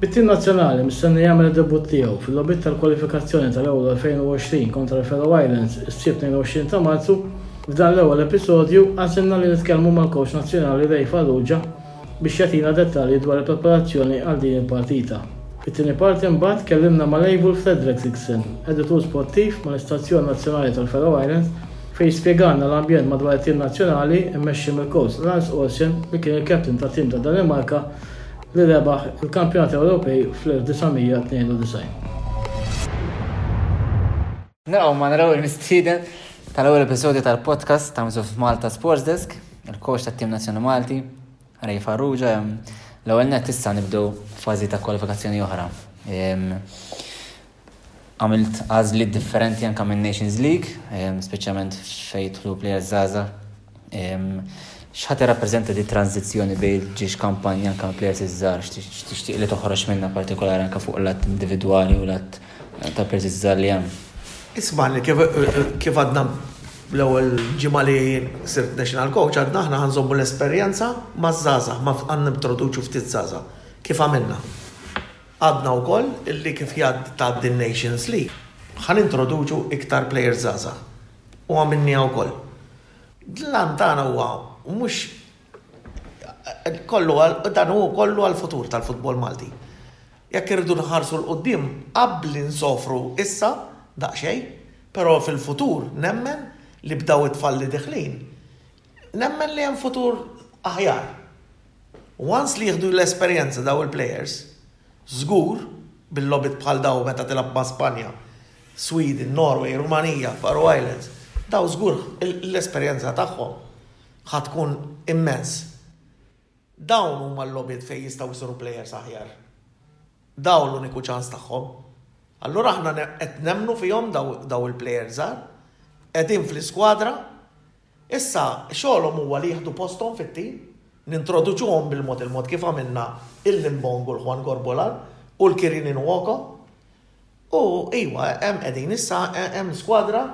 Bit-tim nazzjonali mistenni jagħmel id-debutt tiegħu fil-logħbiet tal-kwalifikazzjoni tal-Euro 2020 kontra l-Faroe Islands is-Sibt 22 ta' Marzu, f'dan l-ewwel episodju għażilna li nitkellmu mal-kowċ nazzjonali Ray Farrugia biex jagħtina dettalji dwar il-preparazzjoni għal din il-partita. Fit-tieni parti mbagħad tkellimna ma' Leivul Fredriksiksen, editur sportiv mal-istazzjon nazzjonali tal-Faroe Islands fejn spjegalna l-ambjent madwar it-tim nazzjonali mmexxi mill-kowċ Lars Olsen li kien il-captain tat-tim tad-Danimarka li rebaħ il-Kampjonati Ewropej fl-1992. Nilqgħu ma' naraw il-mistieden tal-ewwel episodju tal-podcast ta' Mżuf Malta Sports Desk, il-coach tat-tim nazzjonali Malti, Ray Farrugia, l-ewwel net issa nibdew fażi ta' kwalifikazzjoni oħra. Għamilt għażliet differenti anke min-Nations League, ehm, speċjalment fejn jidħlu plejers żgħażagħ. Ehm, X'ħadd irrappreżenta di tranżizzjoni bejn il-ġiex kampanja anke plejers iż-żgħar? X'tixtieq li toħroġ minnha partikolari anke fuq l-att individwali u l-att eh, ta' plejers iż-żgħar li hemm? Ismani, kif eh, għadna l-ewwel ġimgħa li sirt national coach għadna aħna ħanżommu l-esperjenza maż-żgħażagħ, ma għandna introduċu ftit żgħażagħ. Kif għamilna? Għadna wkoll li kif tgħaddi n-Nations League ħa nintroduċu iktar players żgħażagħ u għamilniha wkoll. L-għan tagħna huwa mhux kollu dan hu kollu għall-futur tal-futbol Malti. Jekk irridu nħarsu 'l quddiem abli nsofru issa daqsxejn, però fil-futur nemmen li b'daw it-tfal li diħlin Nemmen li hemm futur aħjar. Once li jieħdu l-esperjenza daw il-players, żgur bil-logħbiet bħal daw meta tilgħab ma' Spanja, Sweden, Norway, Rumanija, Faroe Islands, daw żgur l-esperjenza tagħhom ħatkun immens. Dawn huma l-logħbiet fejn jistgħu jsiru plejers aħjar. Dawn l-uniku ċans tagħhom. Allura aħna qed nemmnu fihom dawn il-plejers żgħar, qegħdin fl-iskwadra, issa xogħolhom huwa li jieħdu posthom fit-tim, nintroduċuhom bil-mod il-mod kif għamilna il-Limbong u l-Juan Corbolal u l-Kirinin Uoko. U iwa, hemm qegħdin issa, hemm skwadra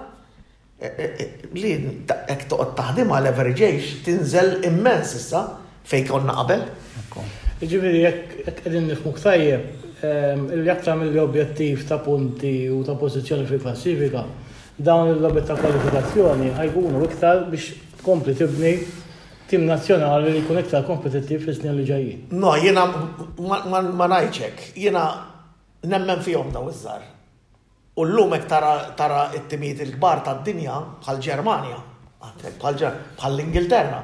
li hekk toqgħod taħdimha l-average age tinżel immens issa fejn konna qabel. Jiġifieri jekk qegħdin nifhmuk tajjeb, li aktar milli objettiv ta' punti u ta' pożizzjoni fil-klassifika, dawn il-logħbiet ta' kwalifikazzjoni ħa jkunu iktar biex tkompli tibni tim nazzjonali li jkun iktar kompetittiv fis-snin li ġejjin. No, jiena ma ngħidx hekk. Jiena Nemmen fihom daw iż-żgħar. U llum hekk tara tara t-timijiet il-kbar tad-dinja bħall-Ġermanja, għandek bħall-Ingilterra.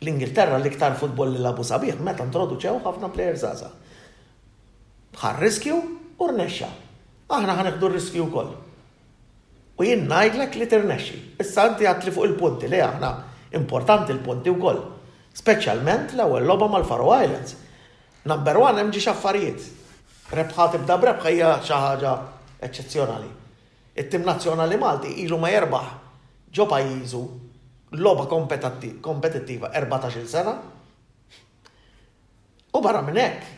L-Ingilterra l-iktar futbol li lagħbu sabiħ meta ntroduċew ħafna plejers żgħażagħ. Ħa riskju u rnexxa. Aħna ħa nieħdu r-riskju wkoll. U jien ngħidlek li tirnexxi. Issa inti għedt li fuq il-punti li aħna importanti l-punti wkoll. Speċjalment l-ewwel logħba mal-Faroe Islands. Number one hemm ġiex affarijiet. Rebħa tibda b'rebħa hija xi ħaġa eċċezzjonali. It-tim nazzjonali Malti ilu ma jerbaħ ġo pajjiżu logħba kompetittiva erbatax-il sena. U barra minn hekk,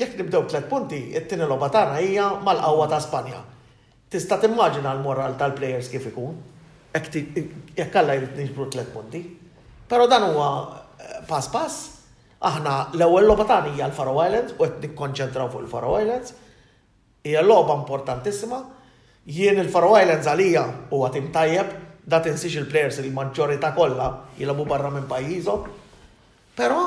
jekk nibdew b'tliet punti, it-tieni logħba tagħna hija mal-qawwa ta' Spanja. Tista' timmaġina l-moral tal-plejers kif ikun jekk Alla jrid niġbru tliet punti. Però dan huwa pass pass. Aħna l-ewwel logħba tagħna hija l-Faroe Islands u qed nikkonċentraw fuq il-Faroe Islands. Hija logħba importantissima. Jien il-Faroe Islands għalija huwa tim tajjeb, da tinsiex il-plejers il-maġġorità kollha jilagħbu barra minn pajjiżhom. Però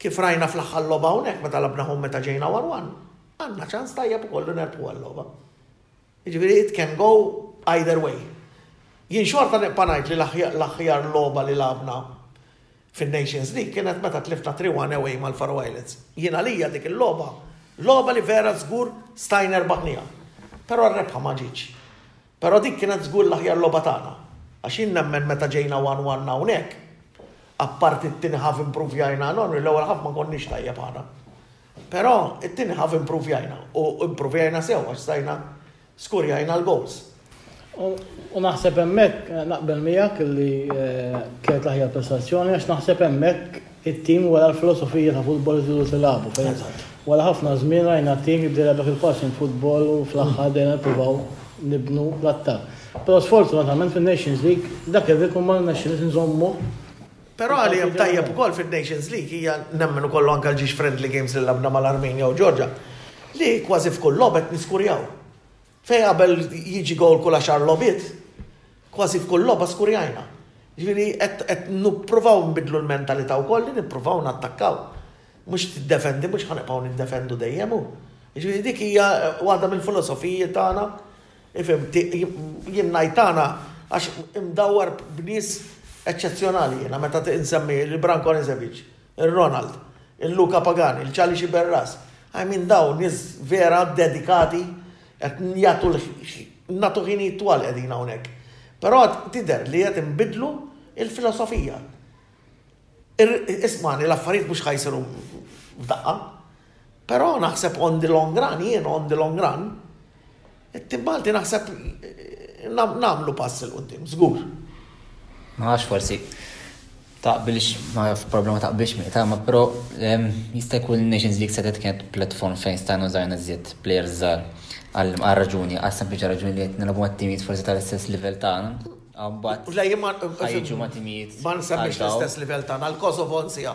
kif rajna fl-aħħar logħba hawnhekk meta labnahom u meta ġejna one one, għandna ċans tajjeb ukoll li nerbħuha l-logħba. Jiġifieri it can go either way. Jien xorta nibqa' ngħid li l-aħjar logħba li lagħbna fin-Nations League kienet meta tlifna three one away mal-Faroe Islands. Jien għalija dik il-logħba, logħba li vera żgur stajna rbaħnieha. Però r-rebħa ma ġietx. Però dik kienet żgur l-aħjar logħba tagħna. Għax jien nemmen meta ġejna one one hawnhekk, apparti t-tieni half impruvjajna għan onri, l-ewwel half ma konniex tajjeb aħna. Però it-tieni half impruvjajna u impruvjajna sew għax stajna skurjajna l-gowls. U naħseb hemmhekk naqbel miegħek li kienet l-aħjar prestazzjoni għax naħseb hemmhekk it-tim wara l-filosofija ta' futbol iżilu tilgħabu. Wara ħafna żmien rajna t-tim jibdilha dak il-passing futbol u fl-aħħar dejna nippruvaw nibnu l-attak. Però sfortunatament fin-Nations League dak ir-rikum ma rnexxinix nżommu Però li hemm tajjeb ukoll fin-Nations League hija nemmen ukoll anke l-ġiex friendly games li lagħbna mal-Armenja u Georgia li kważi f'kull logħba qed niskurjaw. Fejn qabel jiġi gowl kull għaxar logħbiet, kważi f'kull logħba skurjajna. Ġifieri qed nippruvaw nbidlu l-mentalità wkoll li nippruvaw nattakkaw. Mhux tiddefendi, mhux ħanibqgħu niddefendu dejjem hu. Ġifieri dik hija waħda mill-filosofiji tagħna Ifhem, jien ngħid tagħna għax imdawwar b'nies eċċezzjonali jiena meta insemmi lil Branko Anisevic, il-Ronald, il-Luca Pagani, il-Charlie Sciberras. I mean dawn nies vera dedikati qed jagħtu nagħtu ħinijiet twal qegħdin hawnhekk. Però tidher li qed inbidlu il-filosofija. Ismani l-affarijiet mhux ħajsiru f'daqqa. Però naħseb on the long run, jien on the long run, it-tim Malti naħseb nagħmlu pass il qudiem żgur. Ma għax forsi taqbilx ma problema taqbilx mi ta' ma però ehm, jista' jkun Nations League setet kienet platform fejn stajna użajna żied players żgħar għal raġuni, għal sempliċi raġuni li qed nilagħbu mat-timijiet forsi tal-istess livell tagħna. Għabbat. Ħajġu ma' timijiet. Ma nsemmix l-istess livell tagħna, l-Kosovo nsija.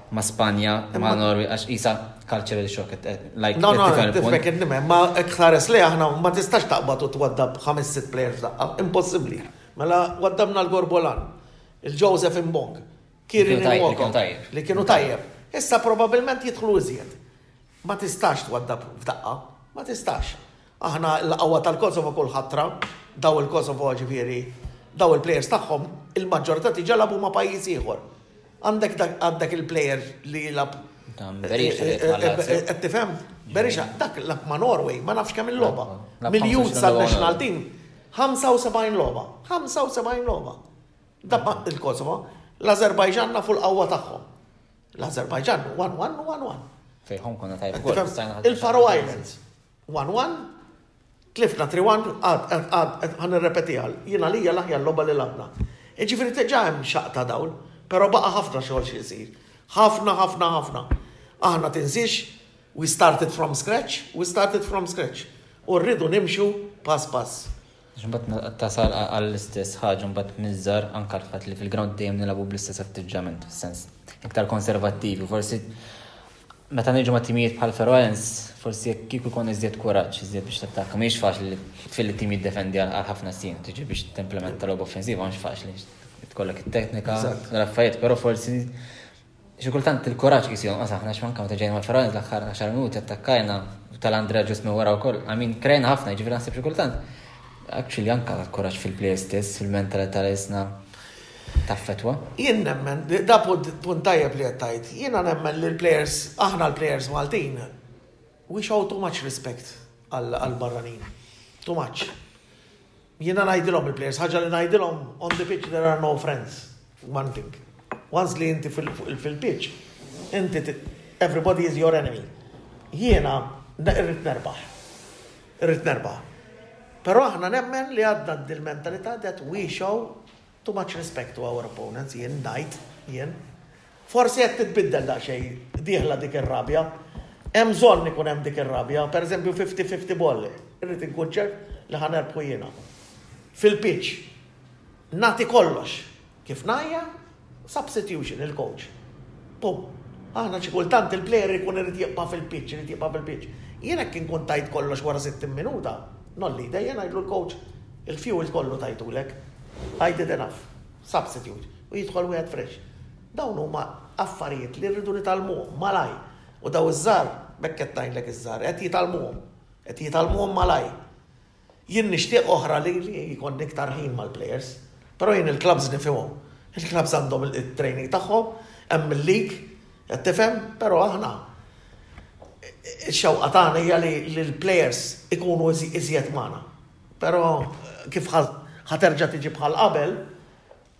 ma' Spanja, ma' Norway, għax isa cultural shock. No, no, tifek id-nime, ma' kħares li aħna ma' tistax taqbad u twaddab 5-6 players daqqa, impossibli. Mela, waddabna l-Gorbolan, il-Joseph Imbong, Kiri Nwoko, li kienu tajjeb. Issa probabilment jitħlu iżjed. Ma' tistax twaddab f'daqqa, ma' tistax. Aħna l-qawwa tal-Kosovo kull ħatra, daw il-Kosovo ġifieri daw il-players tagħhom il-maġġorità tiġa lagħbu ma' pajjiż ieħor. Għandek għandek il-player li jilgħab qed tifhem? Berisha dak lab ma' Norway ma nafx kemm il-logħba. Mill-youth sal-national team 75 logħba, 75 logħba. Dabba il-Kosovo, l-Azerbajġan nafu l-qawwa tagħhom. L-Azerbajġan 1-1 u 1-1. Fejhom konna tajb. Il-Faro Islands. One one, tlifna three one, għad, għad, għad, ħa nirrepetiha, jien għalija l-aħjar logħba li lagħbna. Jiġifieri diġà hemm xaqq ta' dawl, però baqa' ħafna xogħol xi jsir. Ħafna, ħafna, ħafna. Aħna tinsiex, we started from scratch, we started from scratch. U rridu nimxu pass pass. Għax imbagħad tasal għall-istess ħaġa mbagħad miż-żgħar anke għall-fatt li fil-ground dejjem nilagħbu bl-istess atteġġjament fis-sens iktar konservattivi. Forsi meta niġu ma' timijiet bħal Faroe Islands, forsi jekk kieku jkun iżjed kuraġġ, iżjed biex tattakka, mhijiex faċli li tfil tim jiddefendi għal ħafna snin, tiġi biex timplementa logħba offensiva mhux faċli. Tkollok it-teknika, l-affarijiet, però forsi Xi kultant il-kuraġġ qisu jonqos aħna għax manka meta ġejna mal-Fergħalin l-aħħar 10 minuti attakkajna tal-Andrea ġust minn wara wkoll. I mean, krejna ħafna, jiġifieri naħseb xi kultant. Actually anka l-kuraġġ fil-plejers stess, fil-mentalità li isna taffetwa. Jien nemmen, da punt tajjeb li qed tgħid, jiena nemmen li l-plejers, aħna l-plejers Maltin, we show too much respect għall-barranin. Too much. Jiena ngħidilhom il-players, ħaġa li ngħidilhom on the pitch there are no friends, one thing. Once li inti fil-pitch, inti everybody is your enemy. Jiena irrid nerbaħ. Irrid nerbaħ. Però aħna nemmen li għadna dil-mentalità that we show Too much respect to our opponents, jien ngħid, jien. Forsi qed titbiddel daqsxejn, dieħla dik ir-rabja. Hemm bżonn ikun hemm dik ir-rabja, pereżempju fifty fifty ball. Irrid inkun ċert li ħa nerbħu jiena. Fil-pitch, nagħti kollox. Kif ngħajja? Substitution, il-coach. Pum. Aħna xi kultant il-player ikun irid jibqa' fil-pitch, irid jibqa' fil-pitch. Jien hekk inkun tajt kollox wara 60 minuta. Nolli, dejja ngħidlu l-coach, il-fuel kollu tajtulek. I did enough. Substitute. U jidħol wieħed fresh. Dawn huma affarijiet li rridu nitgħallmuhom malajr. U daw iż-żgħar, b'hekk qed ngħidlek iż-żgħar, qed jitgħallmuhom. Qed jitgħallmuhom malajr. Jien nixtieq oħra li jkollni iktar ħin mal-plejers. Però jien il-clubs nifhimhom. Il-clubs għandhom it-training tagħhom, hemm il-league, Qed tifhem? Però aħna x-xewqa tagħna hija li l-plejers ikunu iżjed magħna. Però kif ħa terġa' tiġi bħal qabel,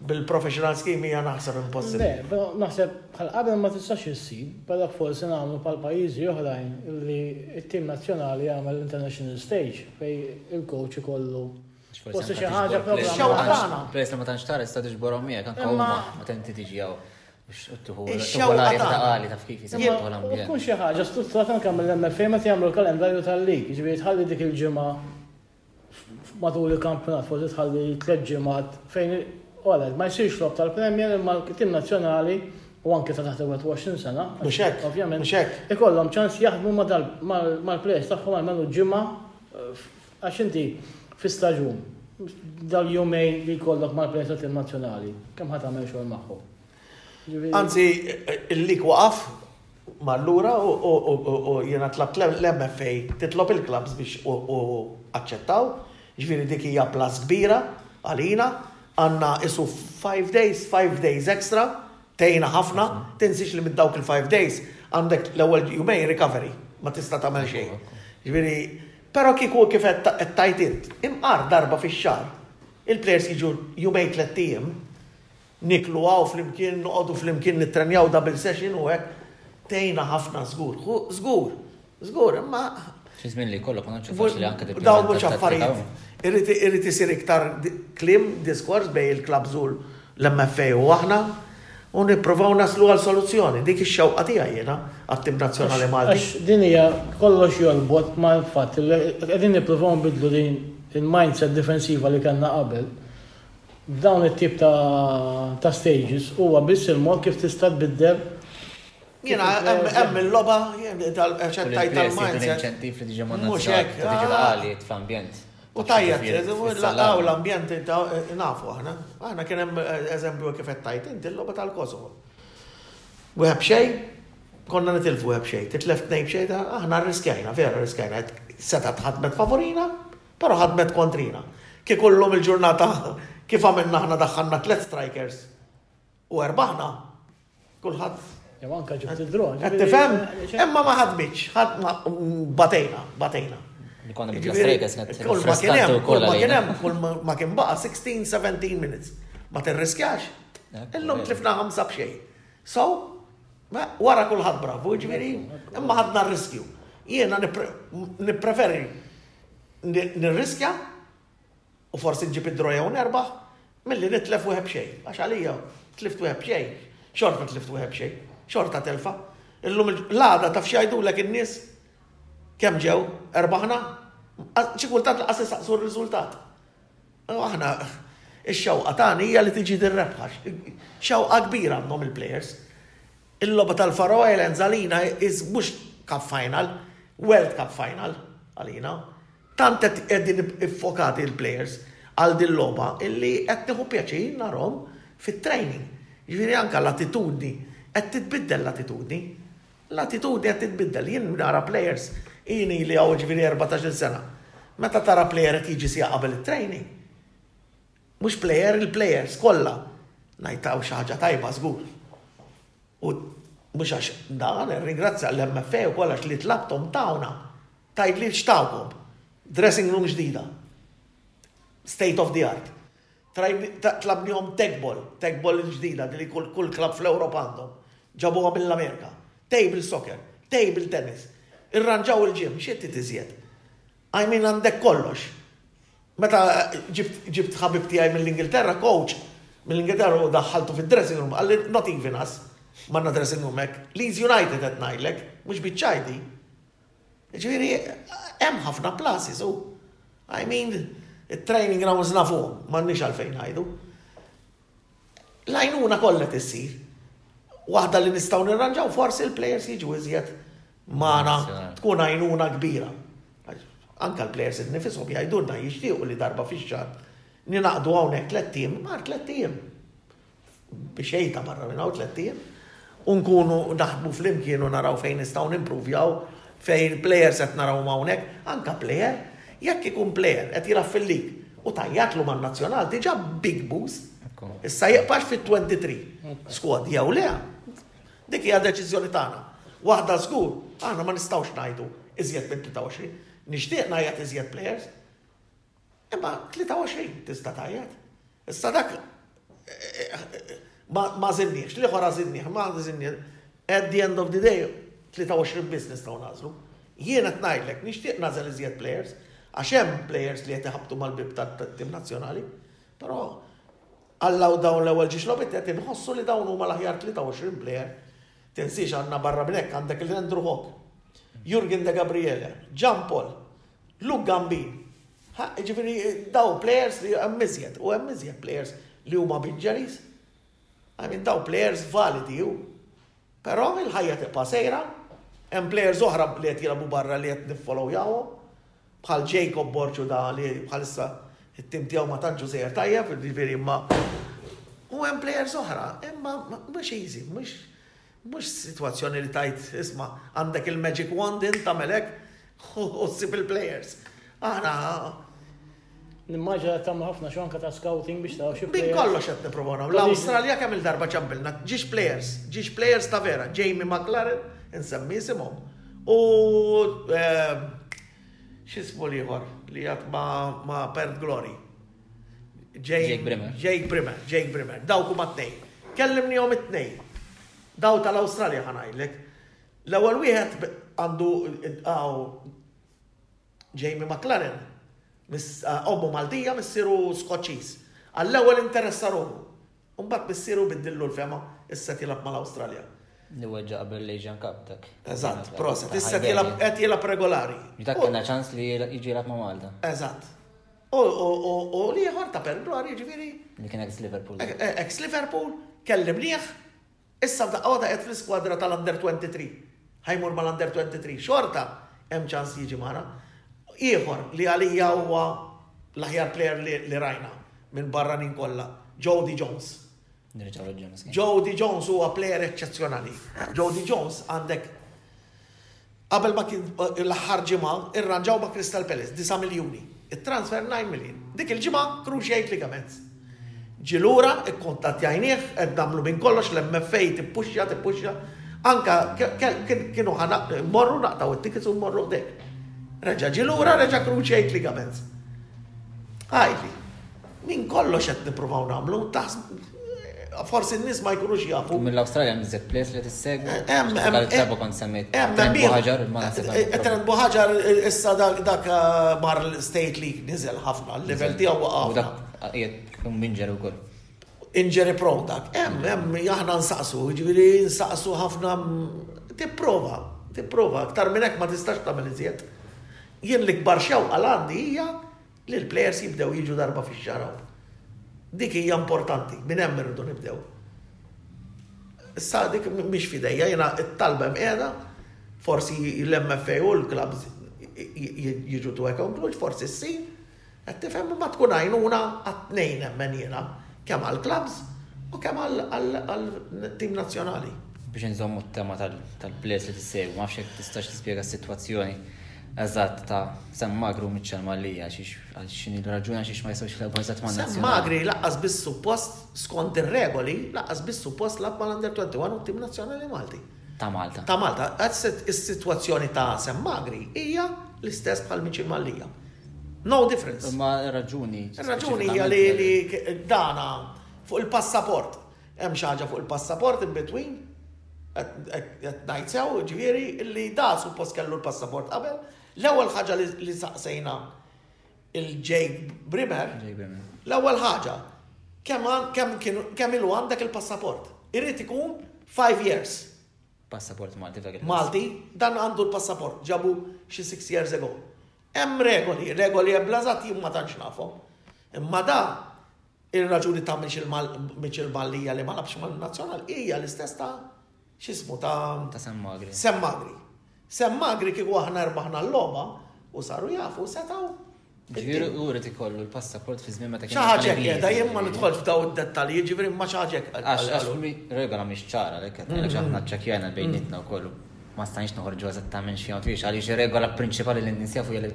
bil-professional scheme hija naħseb impossibbli. Le, naħseb bħal qabel ma tistax issir, però forsi nagħmlu bħal pajjiżi oħrajn li t-tim nazzjonali jagħmel international stage fejn il-coach ikollu Forsi xi ħaġa programmata. Peress li ma tantx tara tista' tiġborhom miegħek anke huma meta inti tiġi hawn. Ix-xewqa tagħna. U tkun xi ħaġa strutturata anke mill-MFA meta jagħmlu l-kalendarju tal-lig, jiġifieri tħalli dik il-ġimgħa matul il-kampjonat forsi tħalli tliet ġimgħat fejn għalhekk ma jsirx logħob tal-Premier imma l-tim nazzjonali u anke ta' taħt 21 sena. Mhux hekk, ovvjament. Mhux hekk. Ikollhom ċans jaħdmu mal-plejers tagħhom għalmenu ġimgħa Għax inti fi staġun, dal-jumejn li jkollok mal-plejers tat-tim nazzjonali, kemm ħa tagħmel xogħol magħhom? Anzi, il-lig waqaf mal-lura u jiena tlabt l-MFA titlob il-klabs biex u aċċettaw, ġviri dik hija plus kbira għalina, għanna isu 5 days, 5 days extra, tejna ħafna, tinsix li minn dawk il-5 days għandek l-ewwel jumej recovery, ma tista' tagħmel xejn. Ġviri, Però kieku hu kif qed tgħid int, imqar darba fix-xahar, il-plejers jiġu jumejn tlett ijiem, nieklu hawn flimkien, noqogħdu flimkien nittrenjaw double session u hekk, tgħinna ħafna żgur. Hu żgur, żgur, imma. Xi żmien li jkollok ma nafx hekk faċli anke tippjana. Dawn mhux affarijiet. Irid isir iktar kliem, diskors bejn il-klabbs u l. l-MFA u aħna, u nippruvaw naslu għal soluzzjoni. Dik ix-xewqa tiegħi jiena għat-tim nazzjonali Malti. Għax din hija kollox jorbot mal-fatt li qegħdin nippruvaw nbiddlu din il-mindset difensiva li kellna qabel. B'dawn it-tip ta' stages huwa biss il-mod kif tista' tbiddel Jena, hemm il-loba, tal-mindset. Mhux hekk. Fl-ambjent. U tajjeb, u l-ambjent nafu aħna. Aħna kien hemm eh, eżempju kif qed tajt inti l-logħba tal-Kosovo. Wieħed b'xejn, konna nitilfu wieħed b'xejn, titlef tnejn b'xejn, aħna rriskjajna, vera rriskjajna, seta tħadmet favorina, però ħadmet kontrina. Kif kullum il-ġurnata, kif għamilna aħna daħħalna tliet strikers. u erbaħna, kulħadd. Jew anka ġibt il-dron. Qed tifhem? Imma ma ħadmitx, ħadna batejna, batejna. Ikonna bidla strejkes qed tifhem ukoll. Ma kien hemm, kull ma kien baqa' 16, 17 minutes. Ma tirriskjax. Illum tlifna ħamsa b'xejn. So, wara kulħadd bravu, ġifieri, imma ħadna r-riskju. Jiena nippreferi nirriskja u forsi nġib id-draw jew nerbaħ milli nitlef wieħed b'xejn. Għax għalija tlift wieħed b'xejn, xorta tlift wieħed b'xejn, xorta telfa. Illum l-għada taf x'jgħidulek in-nies kemm ġew erbaħna, xi kultant laqas isaqsu r-riżultat. Aħna ix-xewqa tagħna hija li tiġi dir-rebħa. Xewqa kbira għandhom il-players. Il-logħba tal-Faro Islands għalina is mhux Cup Final, World Cup Final għalina. Tant qed qegħdin iffokati l-players għal din logħba illi qed nieħu pjaċir narhom fit-training. Jiġifieri anke l-attitudni qed titbiddel l-attitudni. L-attitudni qed titbiddel. Jien nara players jien ili hawn jiġifieri erbatax-il sena. Meta tara player qed jiġi siegħa qabel it-training. Mhux player il-players kollha. Ngħid hawn xi ħaġa tajba żgur. U mhux għax dan, irringrazzja l-MFA wkoll għax li tlabthom tawna. Tgħidlix x'tagħkom? Dressing room ġdida. State of the art. Tlabnihom tecball, tecball il-ġdida li kull klabb fl-Ewropa għandhom. Ġabuha mill-Amerika. Table soccer, table tennis. Irranġaw il-gym, xi trid iżjed? I mean għandek kollox. Meta ġibt ħabib tiegħi mill-Ingilterra, coach mill-Ingilterra u daħħaltu fid-dressing room, qalli not even us, m'għandna dressing room hekk. Leeds United qed ngħidlek, mhux biċċa hi di. Jiġifieri hemm ħafna pluses u I mean it-training grounds nafuhom, m'għandniex għalfejn ngħidu. L-għajnuna kollha tissir. Waħda li nistgħu nirranġaw forsi l-players jiġu iżjed magħna tkun għajnuna kbira. Anka l-players nifisom jgħidulna jixtiequ li darba fix-xahar ninaqdu hawnhekk tliet tim, mar tliet tim. biex jgħid ta' barra minn hawn tlett ijiem u nkunu naħdmu flimkien u naraw fejn nistgħu nimpruvjaw fejn plejers qed narawhom hawnhekk, anke plejer jekk ikun plejer qed jilgħab fil-lig u tajjatlu man-nazzjonal diġà big boost. Issa jibqax fit-23 squad jew le. Dik hija deċiżjoni tagħna. Waħda żgur, aħna ma nistgħux ngħidu iżjed minn 23. Nixtieq ngħid iżjed plejers, Imma 23 tista' tgħajjat. Issa dak ma żinniex, l-ieħor għażinnieh, ma żinniex. At the end of the day, 23 biss nistgħu nażlu. Jien qed ngħidlek, nixtieq nażel iżjed players, għax hemm players li qed iħabtu mal-bib tat-tim nazzjonali, però għallaw dawn l-ewwel ġiex lobit qed inħossu li dawn huma l-aħjar 23 player. Tinsiex għandna barra minn hekk għandek il-Andrew Hawk, Jurgen de Gabriele, Jan Paul, Luke Gambin. Ha, jiġifieri dawn players li hemm iżjed, u hemm iżjed players li huma b'injuries. I mean dawn players validi hu. Però il-ħajja tibqa' sejra, hemm players oħra li qed jilagħbu barra li qed niffollowyawhom, bħal Jacob Borċu da li bħalissa it-tim tiegħu ma tantx sejjer tajjeb, jiġifieri imma u hemm players oħra, imma mhux easy, mhux Mhux sitwazzjoni li tgħid, isma', għandek il-magic wand int tagħmel hekk u ssib il-players. Aħna. Nimmaġina qed tagħmlu ħafna xogħol anke ta' scouting biex taraw xi players. Minn kollox qed nipprovaw nagħmlu. L-Awstralja kemm il-darba ġabilna ġiex players, ġiex players ta' vera, Jamie McLaren, insemmi isimhom. U eh, x'ismu l-ieħor li jgħat ma' Pert Glory. Jake Brimmer. Jake Brimmer, Jake Brimmer. Dawk huma tnej. Kellimnihom it-tnej. Daw tal-Awstralja ħanajlek. L-ewwel wieħed għandu għaw Jamie McLaren. Ommu Maltija missiru Skoċċiż. Għall-ewwel interessa ruħu. Mbagħad missiru biddillu l-fema issa tilab mal-Awstralja. Niweġġa qabel l-Asian Cup dak. Eżatt, proset. Issa tilab qed jilab regolari. Dak kena ċans li jiġi ma' Malta. Eżatt. U l-ieħor ta' Perglar, jiġifieri. Li kien ex Liverpool. E- e- ex Liverpool, kellim liħ, issa f'daqqa għoda qed fl-iskwadra tal-Under 23. Ħajmur mal-Under 23 xorta, hemm ċans jiġi mara. Ieħor li għalija huwa l-aħjar player li rajna minn barranin kollha, Jody Jones. Jody Jones huwa plejer eċċezzjonali. Jody Jones għandek qabel ma kien eh, l-aħħar ġimgħa irranġaw ma' Crystal Palace 9 miljuni. It-transfer 9 miljun. Dik il-ġimgħa cruciate ligaments. Ġilura ikkuntattjajnieh qed damlu minn kollox l-MFA tippuxja tippuxja. Anka kienu ħana morru naqtaw it-tickets u morru dek. Reġa' ġilura reġa' cruciate ligaments. Għajli. Minn kollox qed nippruvaw nagħmlu, forsi n-nies ma jkunux jafu. Minn l-Awstralja hemm iżjed ples li tissegwi. Hemm hemm darba kont semmejt. Hemm hemm ħaġar ma naħseb. Trend ħaġar issa dak dak uh, mar l-state li niżel ħafna, l-level tiegħu waqaf. Dak qiegħed minġer ukoll. Injury prone dak. Hemm hemm aħna nsaqsu, jiġifieri nsaqsu ħafna tipprova, tipprova, aktar minn hekk ma tistax tagħmel iżjed. Jien l-ikbar xewqa għandi hija Li l-plejers jibdew jiġu darba fix-xahar hawn. Dik hija importanti, minn hemm irridu nibdew. Issa dik mhix f'idejja, jiena t-talba hemm qiegħda, forsi l-MFA u l-clubs jiġu tu ekkonkluġ, forsi ssir, qed tifhem imma tkun għajnuna għat-tnejn hemmen jiena, kemm għall-clubs u kemm għall-tim nazzjonali. Biex inżommu t-tema tal-plejers li tissegwu, ma nafx jekk tistax tispjega s-sitwazzjoni eżatt ta' Sam Magri u Mitchell Mallia għax x'inhi l-raġuni għax ma jistgħux jilagħbu eżatt ma' nazzjonali. Sam Magri laqqas biss suppost skont ir-regoli laqqas biss suppost lagħab mal-Under 21 u t-tim nazzjonali Malti. Ta' Malta. Ta' Malta. Is-sitwazzjoni ta' Sam Magri hija l-istess bħal Mitchell Mallia. No difference. Ma raġuni. Raġuni hija li dana fuq il-passaport. Hemm xi ħaġa fuq il-passaport in between? Qed ngħid sew, jiġifieri, li da suppost kellu l-passaport qabel? L-ewwel ħaġa li saqsejna il-Jake Brimmer, l-ewwel ħaġa, kemm ilu għandek il-passaport? Irid ikun 5 years. Passaport Malti f'dak il-każ. Malti, dan għandu l-passaport, ġabu xi 6 years ago. Hemm regoli, regoli eblażat jien ma tantx nafhom. Imma da Ir-raġuni ta' Mitchell Mallia li ma labx mal-Nazzjonal hija l-istess ta' x'ismu ta' ta' Sam Magri. Sam Magri. Sam Magri kieku aħna rbaħna l-logħba u saru jafu setgħu Ġifieri u rrid ikollu l-passaport fi żmien meta kien. Xi ħaġa da jien ma nidħolx f'daw id-dettalji, ġifieri ma xi ħaġa Għax regola mhix ċara lek qed ħafna ċċekkjana bejnietna wkoll. ma stajniex noħorġu eżattament xi għaliex għaliex ir-regola prinċipali li ninsefu hija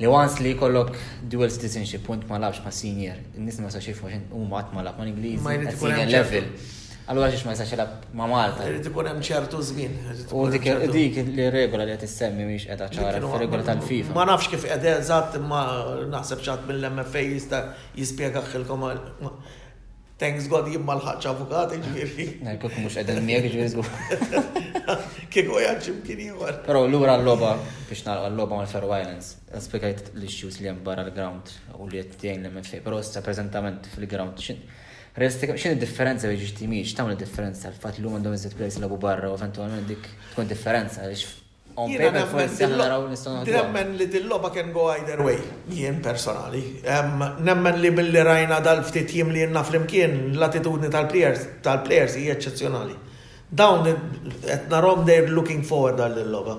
li once li jkollok dual citizenship punt ma labx ma senior, in-nies ma jistax jifhmu xejn huma qatt ma lab ma l-Ingliżi ma senior level. Allura xiex ma jistax jilab ma' Malta. Irid ikun hemm ċertu żmien. U dik dik li regola li qed issemmi mhix qiegħda ċara fir-regola tal-FIFA. Ma nafx kif qed eżatt imma naħseb xatt mill-MFA jista' jispjegah ilkom Thanks God jien ma lħaqx avukat, ġifieri. Kieku mhux qegħdin miegħek ġifieri żgur. Kieku qiegħed x'imkien ieħor. Però lura l-logħba biex nagħlaq l-logħba mal-Faroe Islands, spjegajt l-issues li hemm barra l-ground u li qed tgħin l-MFA, però issa preżentament fil-ground Realistika, xini differenza biex ġiġ timiġ, tamni differenza, l-fat li l-lum għandhom iżet players labu barra, u eventualment dik tkun differenza, għalix On Jiena paper nemmen forsi aħna dil-lo- naraw nistgħu naħduha. Nemmen li dil-logħba can go either way, jien personali. Em, Nemmen li milli rajna dal-ftit jiem li ilna flimkien, l-attitudni tal-players tal-players hija eċċezzjonali. Dawn qed narhom they're looking forward għal dil-logħba.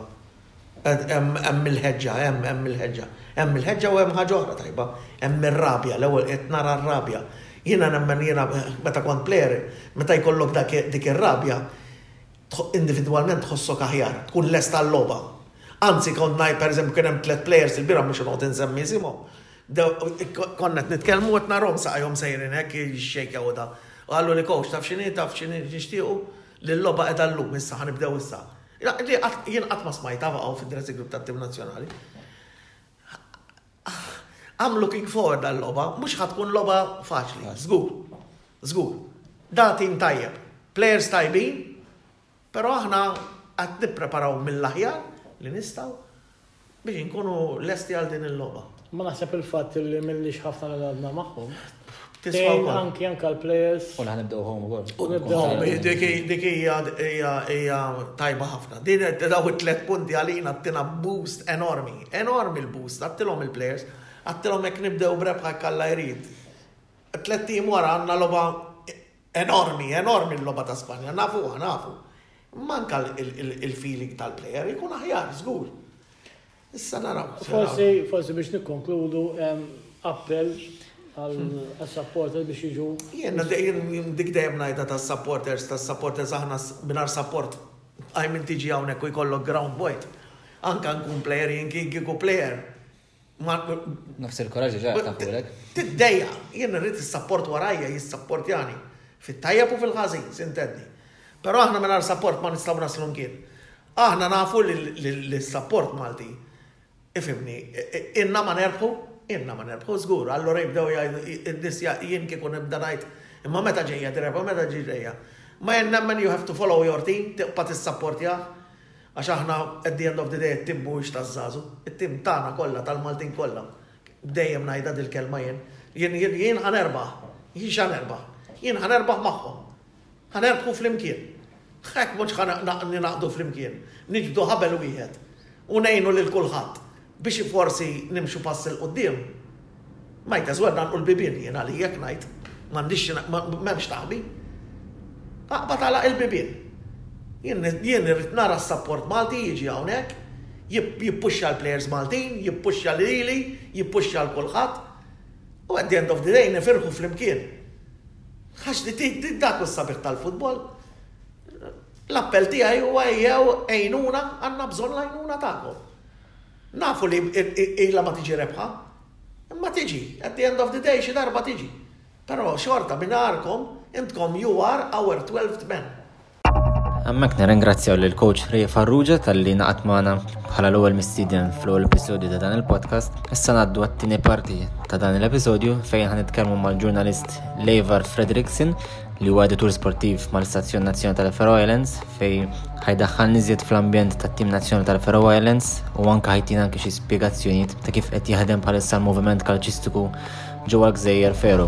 Qed- Hemm hemm il-ħeġġa, hemm hemm il-ħeġġa. Hemm il-ħeġġa u hemm ħaġa oħra tajba. Hemm ir-rabja, l-ewwel qed nara r-rabja. Jiena nemmen jiena meta kont player, meta jkollok dak dik ir-rabja, individwalment tħossok aħjar, tkun lest għal-logħba. Anzi kont ngħid pereżempju kien hemm tliet plejers il-bieraħ mhux se noqgħod insemmi isimhom, bdew konna qed nitkellmu qed narahom saqajhom sejrin hekk jixxejkjaw u da. U qallu li coach taf x'inhi taf x'inhi nixtiequ li l-logħba qiegħda llum issa ħa nibdew issa. Jien qatt ma smajtha baqgħu fid-dressing room tat-tim nazzjonali. I'm looking forward għal-loba, mux ħatkun loba faċli, zgur, zgur. Da tim tajjeb, players tajbin, pero aħna għat nippreparaw mill-aħjar li nistaw biex nkunu lesti għal din il-loba. Ma naħseb il-fat li mill-lix ħafna l-għadna maħħum. Tejn anki anki għal-players. U naħna nibdew home gol. U nibdew home. Dik hija tajba ħafna. Din daw it-tlet punti għalina tina boost enormi. Enormi l-boost. Għattilhom il-players. Għattilhom jekk nibdew brebħa kalla jrid. Tlet tim wara għandna loba enormi, enormi l-loba ta' Spanja. Nafu, nafu. Manka il-feeling tal-player ikun aħjar, żgur. Issa naraw. Forsi, forsi biex nikkonkludu appell għal-supporters biex jiġu. Jenna dik dejjem najda ta' supporters, ta' supporters aħna minar support għaj minn tiġi għawnek u jkollok ground void. Anka nkun player, jinki kiku player. Nafs il-koraġi ġa ta' kulek. Tiddeja, jien rrit il-support warajja, jis-support jani. Fit-tajja u fil-ħazin, sintedni. Pero aħna minar support ma nistaw naslu nkien. Aħna nafu li s-sapport Malti, ifhimni, ilna ma nerbħu, ilna ma nerbħu żgur, allura jibdew jgħidu n-nies jien kieku nibda ngħid imma meta ġejja tirebħu, meta ġejja tirebħu. Imma jien nemmen you have to follow your team, tibqa' tissapportjah, għax aħna at the end of the day it-tim mhuwiex taż-żagħżugħ, it-tim tagħna kollha, tal-Maltin kollha. Dejjem ngħidha dil-kelma jien. Jien ħa nerbaħ, jien x'ħa nerbaħ? Jien ħa nerbaħ magħhom. Ħa nerbħu flimkien. Hekk mhux ħa ningħaqdu flimkien, niġbdu ħabel wieħed u ngħinu lil kulħadd biex forsi nimxu pass 'il quddiem? Might as well nagħlqu l-bibien jiena li hekk ngħid. M'għandix m'hemmx taħbi. Aqbad għalaq il-bibien. Jien irrid nara s-sapport Malti jiġi hawnhekk, jippuxxa l-plejers Maltin, jippuxxa lili, jippuxxa 'l kulħadd. U at the end of the day nifirħu flimkien. Għax dak hu s-sabiħ tal-futbol. L-appell tiegħi huwa ejjew għajnuna għandna bżonn l-għajnuna tagħkom. Nafu li ilha ma tiġi rebħa, imma tiġi, at the end of the day xi darba tiġi. Però xorta mingħarkom intkom you are our 12th man. Hemmhekk nirringrazzjaw lil coach Ray Farrugia talli naqat magħna bħala l-ewwel mistieden fl-ewwel episodju ta' dan il-podcast. Issa ngħaddu għat-tieni parti ta' dan l-episodju fejn ħan nitkellmu mal-ġurnalist Leivar Fredriksen li huwa editur sportiv mal-Istazzjon Nazzjonali tal-Faroe Islands fejn ħajdaħħal niżjed fl-ambjent tat-tim nazzjonali tal-Faroe Islands u anke ħajtina anke xi spjegazzjonijiet ta' kif qed jaħdem bħalissa l-moviment kalċistiku ġewwa l-Gżejjer Fero.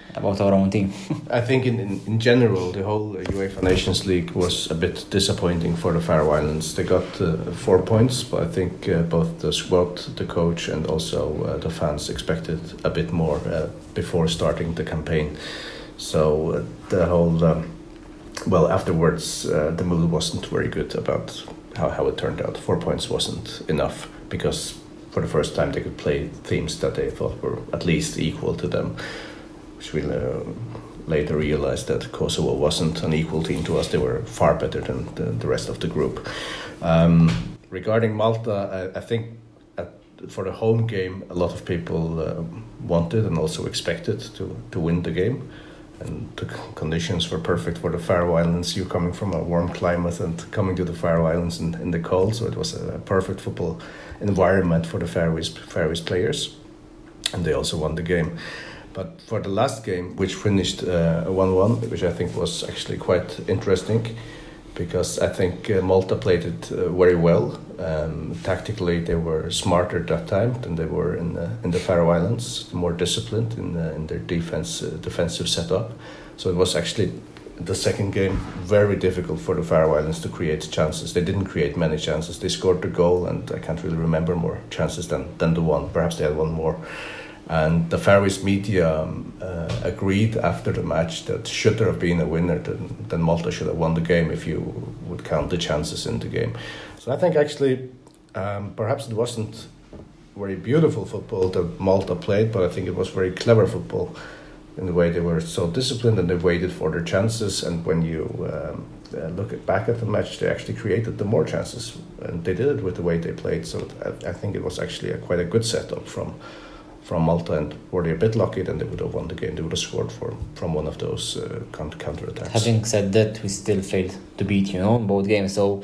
about our own team. I think in, in, in, general, the whole UEFA Nations League was a bit disappointing for the Faroe Islands. They got uh, four points, but I think uh, both the squad, the coach, and also uh, the fans expected a bit more uh, before starting the campaign. So uh, the whole, um, well, afterwards, uh, the mood wasn't very good about how, how it turned out. Four points wasn't enough because for the first time they could play themes that they thought were at least equal to them, which we uh, later realized that Kosovo wasn't an equal team to us. They were far better than the, the rest of the group. Um, regarding Malta, I, I think at, for the home game, a lot of people uh, wanted and also expected to, to win the game and the conditions were perfect for the Faroe Islands. You're coming from a warm climate and coming to the Faroe Islands in, in the cold, so it was a perfect football environment for the Faroese Faroese players, and they also won the game. But for the last game, which finished one-one, uh, which I think was actually quite interesting, because I think uh, Malta played it uh, very well. Um, tactically, they were smarter that time than they were in the, in the Faroe Islands, more disciplined in, the, uh, in their defense defensive setup. So it was actually the second game very difficult for the Faroe Islands to create chances. They didn't create many chances. They scored the goal, and I can't really remember more chances than, than the one. Perhaps they had one more. And the Faroese media um, uh, agreed after the match that should there have been a winner, then, then Malta should have won the game if you would count the chances in the game. So I think actually, um, perhaps it wasn't very beautiful football that Malta played, but I think it was very clever football in the way they were so disciplined and they waited for their chances. And when you um, uh, look at, back at the match, they actually created the more chances, and they did it with the way they played. So I, I think it was actually a, quite a good setup from from Malta and were they a bit lucky, then they would have won the game. They would have scored for, from one of those uh, counter attacks. Having said that, we still failed to beat you know in both games. So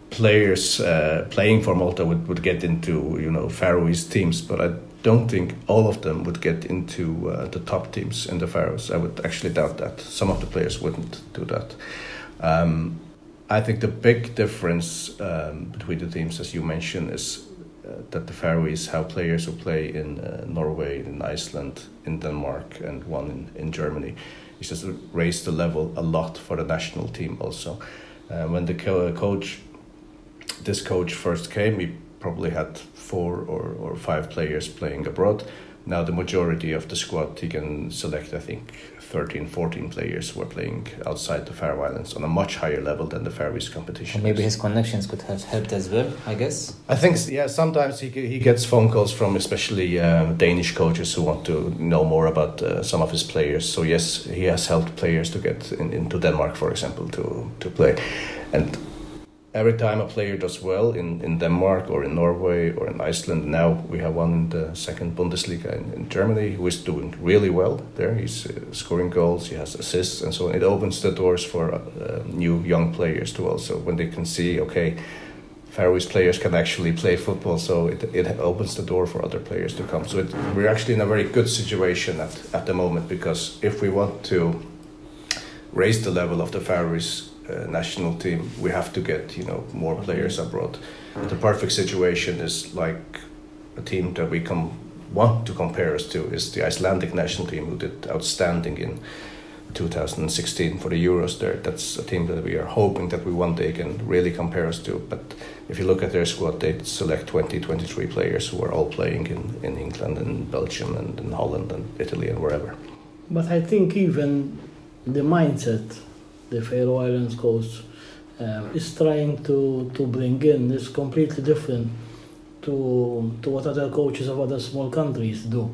players uh, playing for Malta would, would get into you know Faroese teams, but I don't think all of them would get into uh, the top teams in the Faroes. I would actually doubt that. Some of the players wouldn't do that. Um, I think the big difference um, between the teams, as you mentioned, is uh, that the Faroese have players who play in uh, Norway, in Iceland, in Denmark, and one in, in Germany. It's just raised the level a lot for the national team also. Uh, when the co- uh, coach, this coach first came, he probably had four or, or five players playing abroad. Now the majority of the squad he can select, I think, 13, 14 players were playing outside the Faroe Islands on a much higher level than the Faroese competition. maybe his connections could have helped as well, I guess. I think, yeah, sometimes he, he gets phone calls from especially uh, Danish coaches who want to know more about uh, some of his players. So, yes, he has helped players to get in, into Denmark, for example, to, to play. And every time a player does well in, in Denmark or in Norway or in Iceland, now we have one in the second Bundesliga in, in Germany who is doing really well there. He's uh, scoring goals, he has assists, and so on. It opens the doors for uh, new young players to also, when they can see, okay, Faroese players can actually play football, so it, it opens the door for other players to come. So it, we're actually in a very good situation at, at the moment because if we want to raise the level of the Faroese uh, national team, we have to get you know more players abroad. The perfect situation is like a team that we can want to compare us to is the Icelandic national team, who did outstanding in 2016 for the Euros. There, that's a team that we are hoping that we one day can really compare us to. But if you look at their squad, they select 20, 23 players who are all playing in, in England and Belgium and in Holland and Italy and wherever. But I think even the mindset the Faroe Islands coast, um, is trying to, to bring in is completely different to, to what other coaches of other small countries do.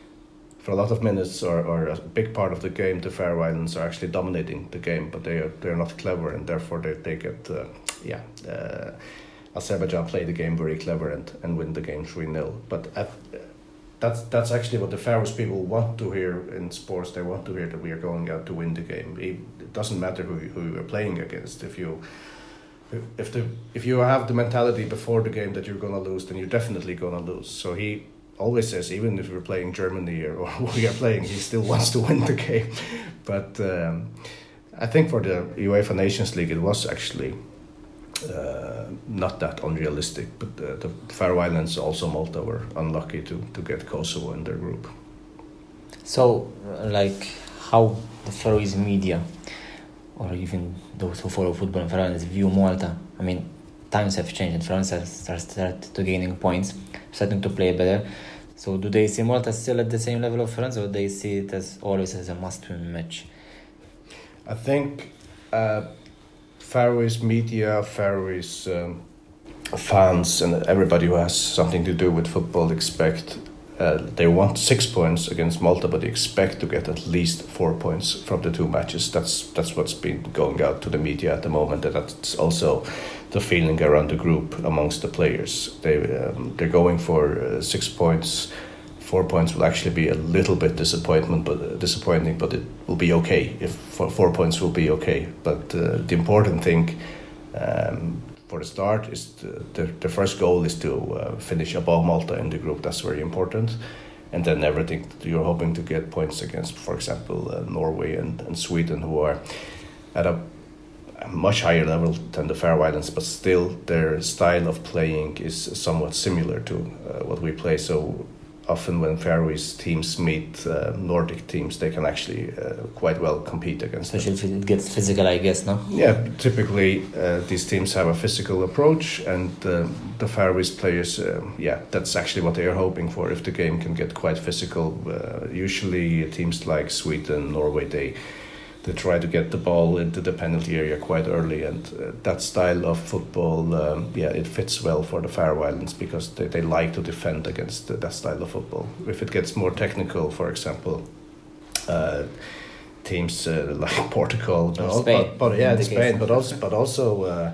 for a lot of minutes or, or a big part of the game, the Faroe Islands are actually dominating the game, but they are, they're not clever and therefore they, they get, uh, yeah. Uh, Azerbaijan play the game very clever and, and win the game 3 0. But at, that's that's actually what the Faroese people want to hear in sports. They want to hear that we are going out to win the game doesn't matter who who you're playing against. If you if the if you have the mentality before the game that you're gonna lose, then you're definitely gonna lose. So he always says, even if we're playing Germany or, or we are playing, he still wants to win the game. But um, I think for the UEFA Nations League, it was actually uh, not that unrealistic. But the, the Faroe Islands, also Malta, were unlucky to to get Kosovo in their group. So, like, how the Faroese media or even those who follow football in France view Malta. I mean, times have changed and France are, started start to gaining points, starting to play better. So do they see Malta still at the same level of France, or they see it as always as a must-win match? I think uh, Faroese media, Faroese um, fans, and everybody who has something to do with football expect uh, they want six points against Malta, but they expect to get at least four points from the two matches. That's that's what's been going out to the media at the moment, and that's also the feeling around the group amongst the players. They um, they're going for uh, six points. Four points will actually be a little bit disappointment, but uh, disappointing. But it will be okay if four, four points will be okay. But uh, the important thing um, for the start is to, the, the first goal is to uh, finish above Malta in the group. That's very important. And then everything you're hoping to get points against, for example, uh, Norway and, and Sweden, who are at a, much higher level than the Faroe Islands, but still their style of playing is somewhat similar to uh, what we play. So often when Faroese teams meet uh, Nordic teams, they can actually uh, quite well compete against. Especially them. if it gets physical, I guess, no. Yeah, typically uh, these teams have a physical approach, and uh, the Faroese players, uh, yeah, that's actually what they are hoping for. If the game can get quite physical, uh, usually teams like Sweden, Norway, they they try to get the ball into the penalty area quite early, and uh, that style of football, um, yeah, it fits well for the Faroe Islands because they, they like to defend against that style of football. If it gets more technical, for example, uh, teams uh, like Portugal, but, all, but, but, yeah, Spain, but also but uh, also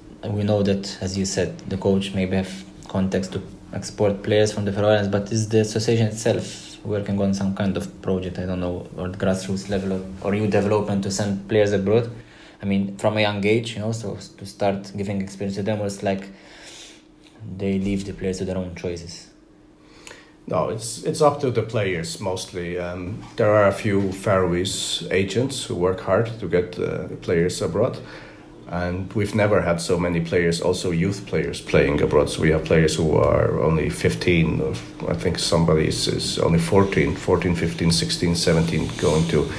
we know that, as you said, the coach maybe have context to export players from the Faroe but is the association itself working on some kind of project, I don't know, or grassroots level or new development to send players abroad. I mean, from a young age, you know, so to start giving experience to them was like they leave the players to their own choices. No, it's it's up to the players mostly. Um, there are a few Faroese agents who work hard to get uh, players abroad and we've never had so many players, also youth players, playing abroad. So we have players who are only 15, I think somebody is, is only 14, 14, 15, 16, 17, going to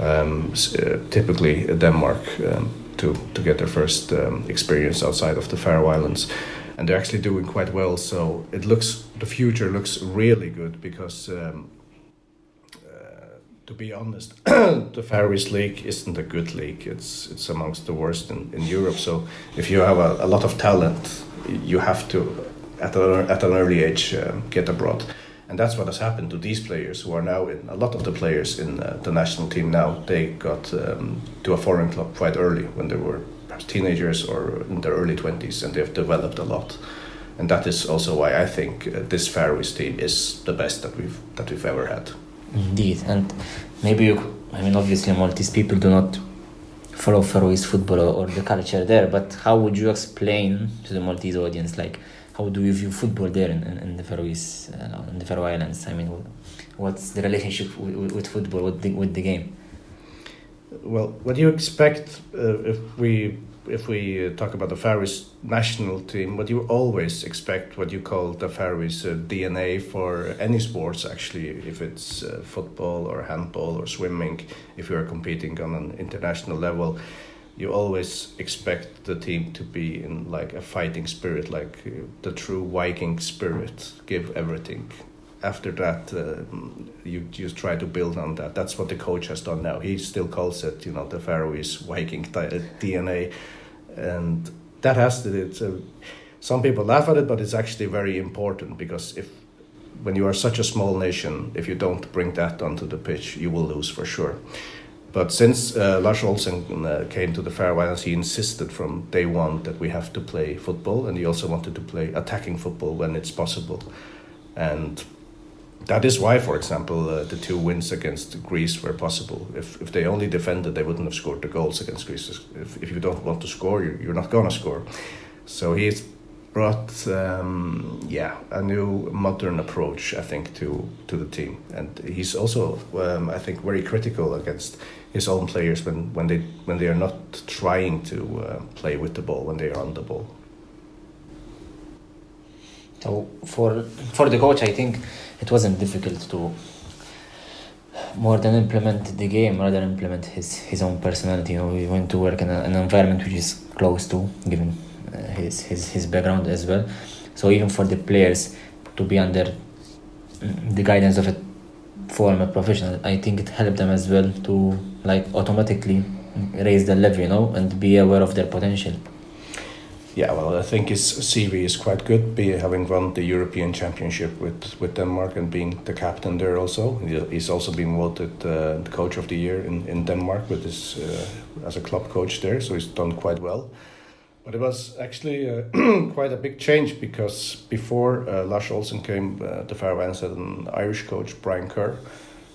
um, uh, typically Denmark um, to, to get their first um, experience outside of the Faroe Islands. And they're actually doing quite well. So it looks, the future looks really good because um, to be honest, the Faroese League isn't a good league. It's it's amongst the worst in, in Europe. So if you have a, a lot of talent, you have to at an at an early age um, get abroad, and that's what has happened to these players who are now in a lot of the players in uh, the national team now. They got um, to a foreign club quite early when they were perhaps teenagers or in their early twenties, and they've developed a lot. And that is also why I think uh, this Faroese team is the best that we've that we've ever had. Indeed, and maybe you, I mean, obviously, Maltese people do not follow Faroese football or, or, the culture there, but how would you explain to the Maltese audience, like, how do you view football there in, in, in the Faroese, uh, in the Faroe Islands? I mean, what's the relationship with, with football, with the, with the game? Well, what do you expect uh, if we if we talk about the Faroese national team, what you always expect, what you call the Faroese uh, DNA for any sports, actually, if it's uh, football or handball or swimming, if you are competing on an international level, you always expect the team to be in like a fighting spirit, like uh, the true Viking spirit, give everything. After that, uh, you just try to build on that. That's what the coach has done now. He still calls it, you know, the Faroese Viking uh, DNA and that has to. It's a, some people laugh at it, but it's actually very important because if when you are such a small nation, if you don't bring that onto the pitch, you will lose for sure. But since uh, Lars Olsen uh, came to the Faroe he insisted from day one that we have to play football, and he also wanted to play attacking football when it's possible. And that is why, for example, uh, the two wins against Greece were possible. If, if they only defended, they wouldn't have scored the goals against Greece. If, if you don't want to score, you're, you're not going to score. So he's brought, um, yeah, a new modern approach, I think, to, to the team. And he's also, um, I think, very critical against his own players when, when, they, when they are not trying to uh, play with the ball, when they are on the ball. So for, for the coach, I think it wasn't difficult to more than implement the game rather implement his his own personality you know, he went to work in a, an environment which is close to given uh, his, his his background as well so even for the players to be under mm, the guidance of a former professional i think it helped them as well to like automatically raise the level you know and be aware of their potential yeah, well, I think his CV is quite good, be, having won the European Championship with, with Denmark and being the captain there also. He's also been voted uh, the coach of the year in, in Denmark with his, uh, as a club coach there, so he's done quite well. But it was actually uh, quite a big change because before uh, Lars Olsen came, uh, the Faroe had an Irish coach, Brian Kerr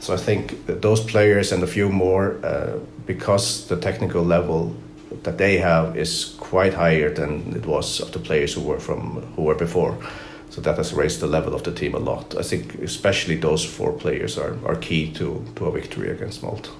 So I think those players and a few more uh, because the technical level that they have is quite higher than it was of the players who were from who were before. So that has raised the level of the team a lot. I think especially those four players are, are key to, to a victory against Malta.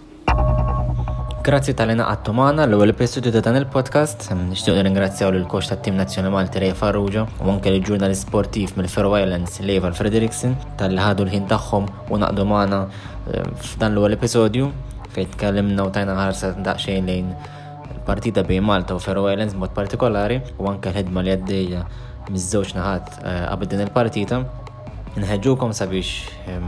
Grazzi tal-li naqattu maħna l-ewel episodju ta' dan il-podcast. Nishtiq ringrazzjaw l koċ ta' tim nazjoni Malti Rej Farrugia u anke l-ġurnalist sportiv mill-Faroe Islands Levan Frederiksen tal-li ħadu l-ħin tagħhom u naqdu magħna eh, f'dan l-ewwel episodju fejn tkellimna u tajna ħarsa daqsxejn lejn partita bejn Malta u Faroe Islands mod partikolari u anke l-ħidma li għaddejja miż-żewġ naħat eh, qabel din il-partita. Nħeġġukom sabiex eh,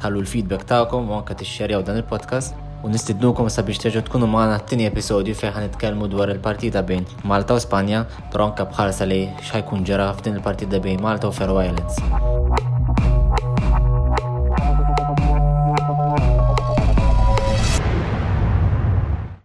tħallu l-feedback tagħkom u anke tixxerjaw dan il-podcast u nistidnukom sabiex terġgħu tkunu magħna t-tieni episodju fejn ħan nitkellmu dwar il-partita bejn Malta u Spanja Però anke b'ħarsa li x'ħajkun ġara f'din il-partita bejn Malta u Faroe Islands.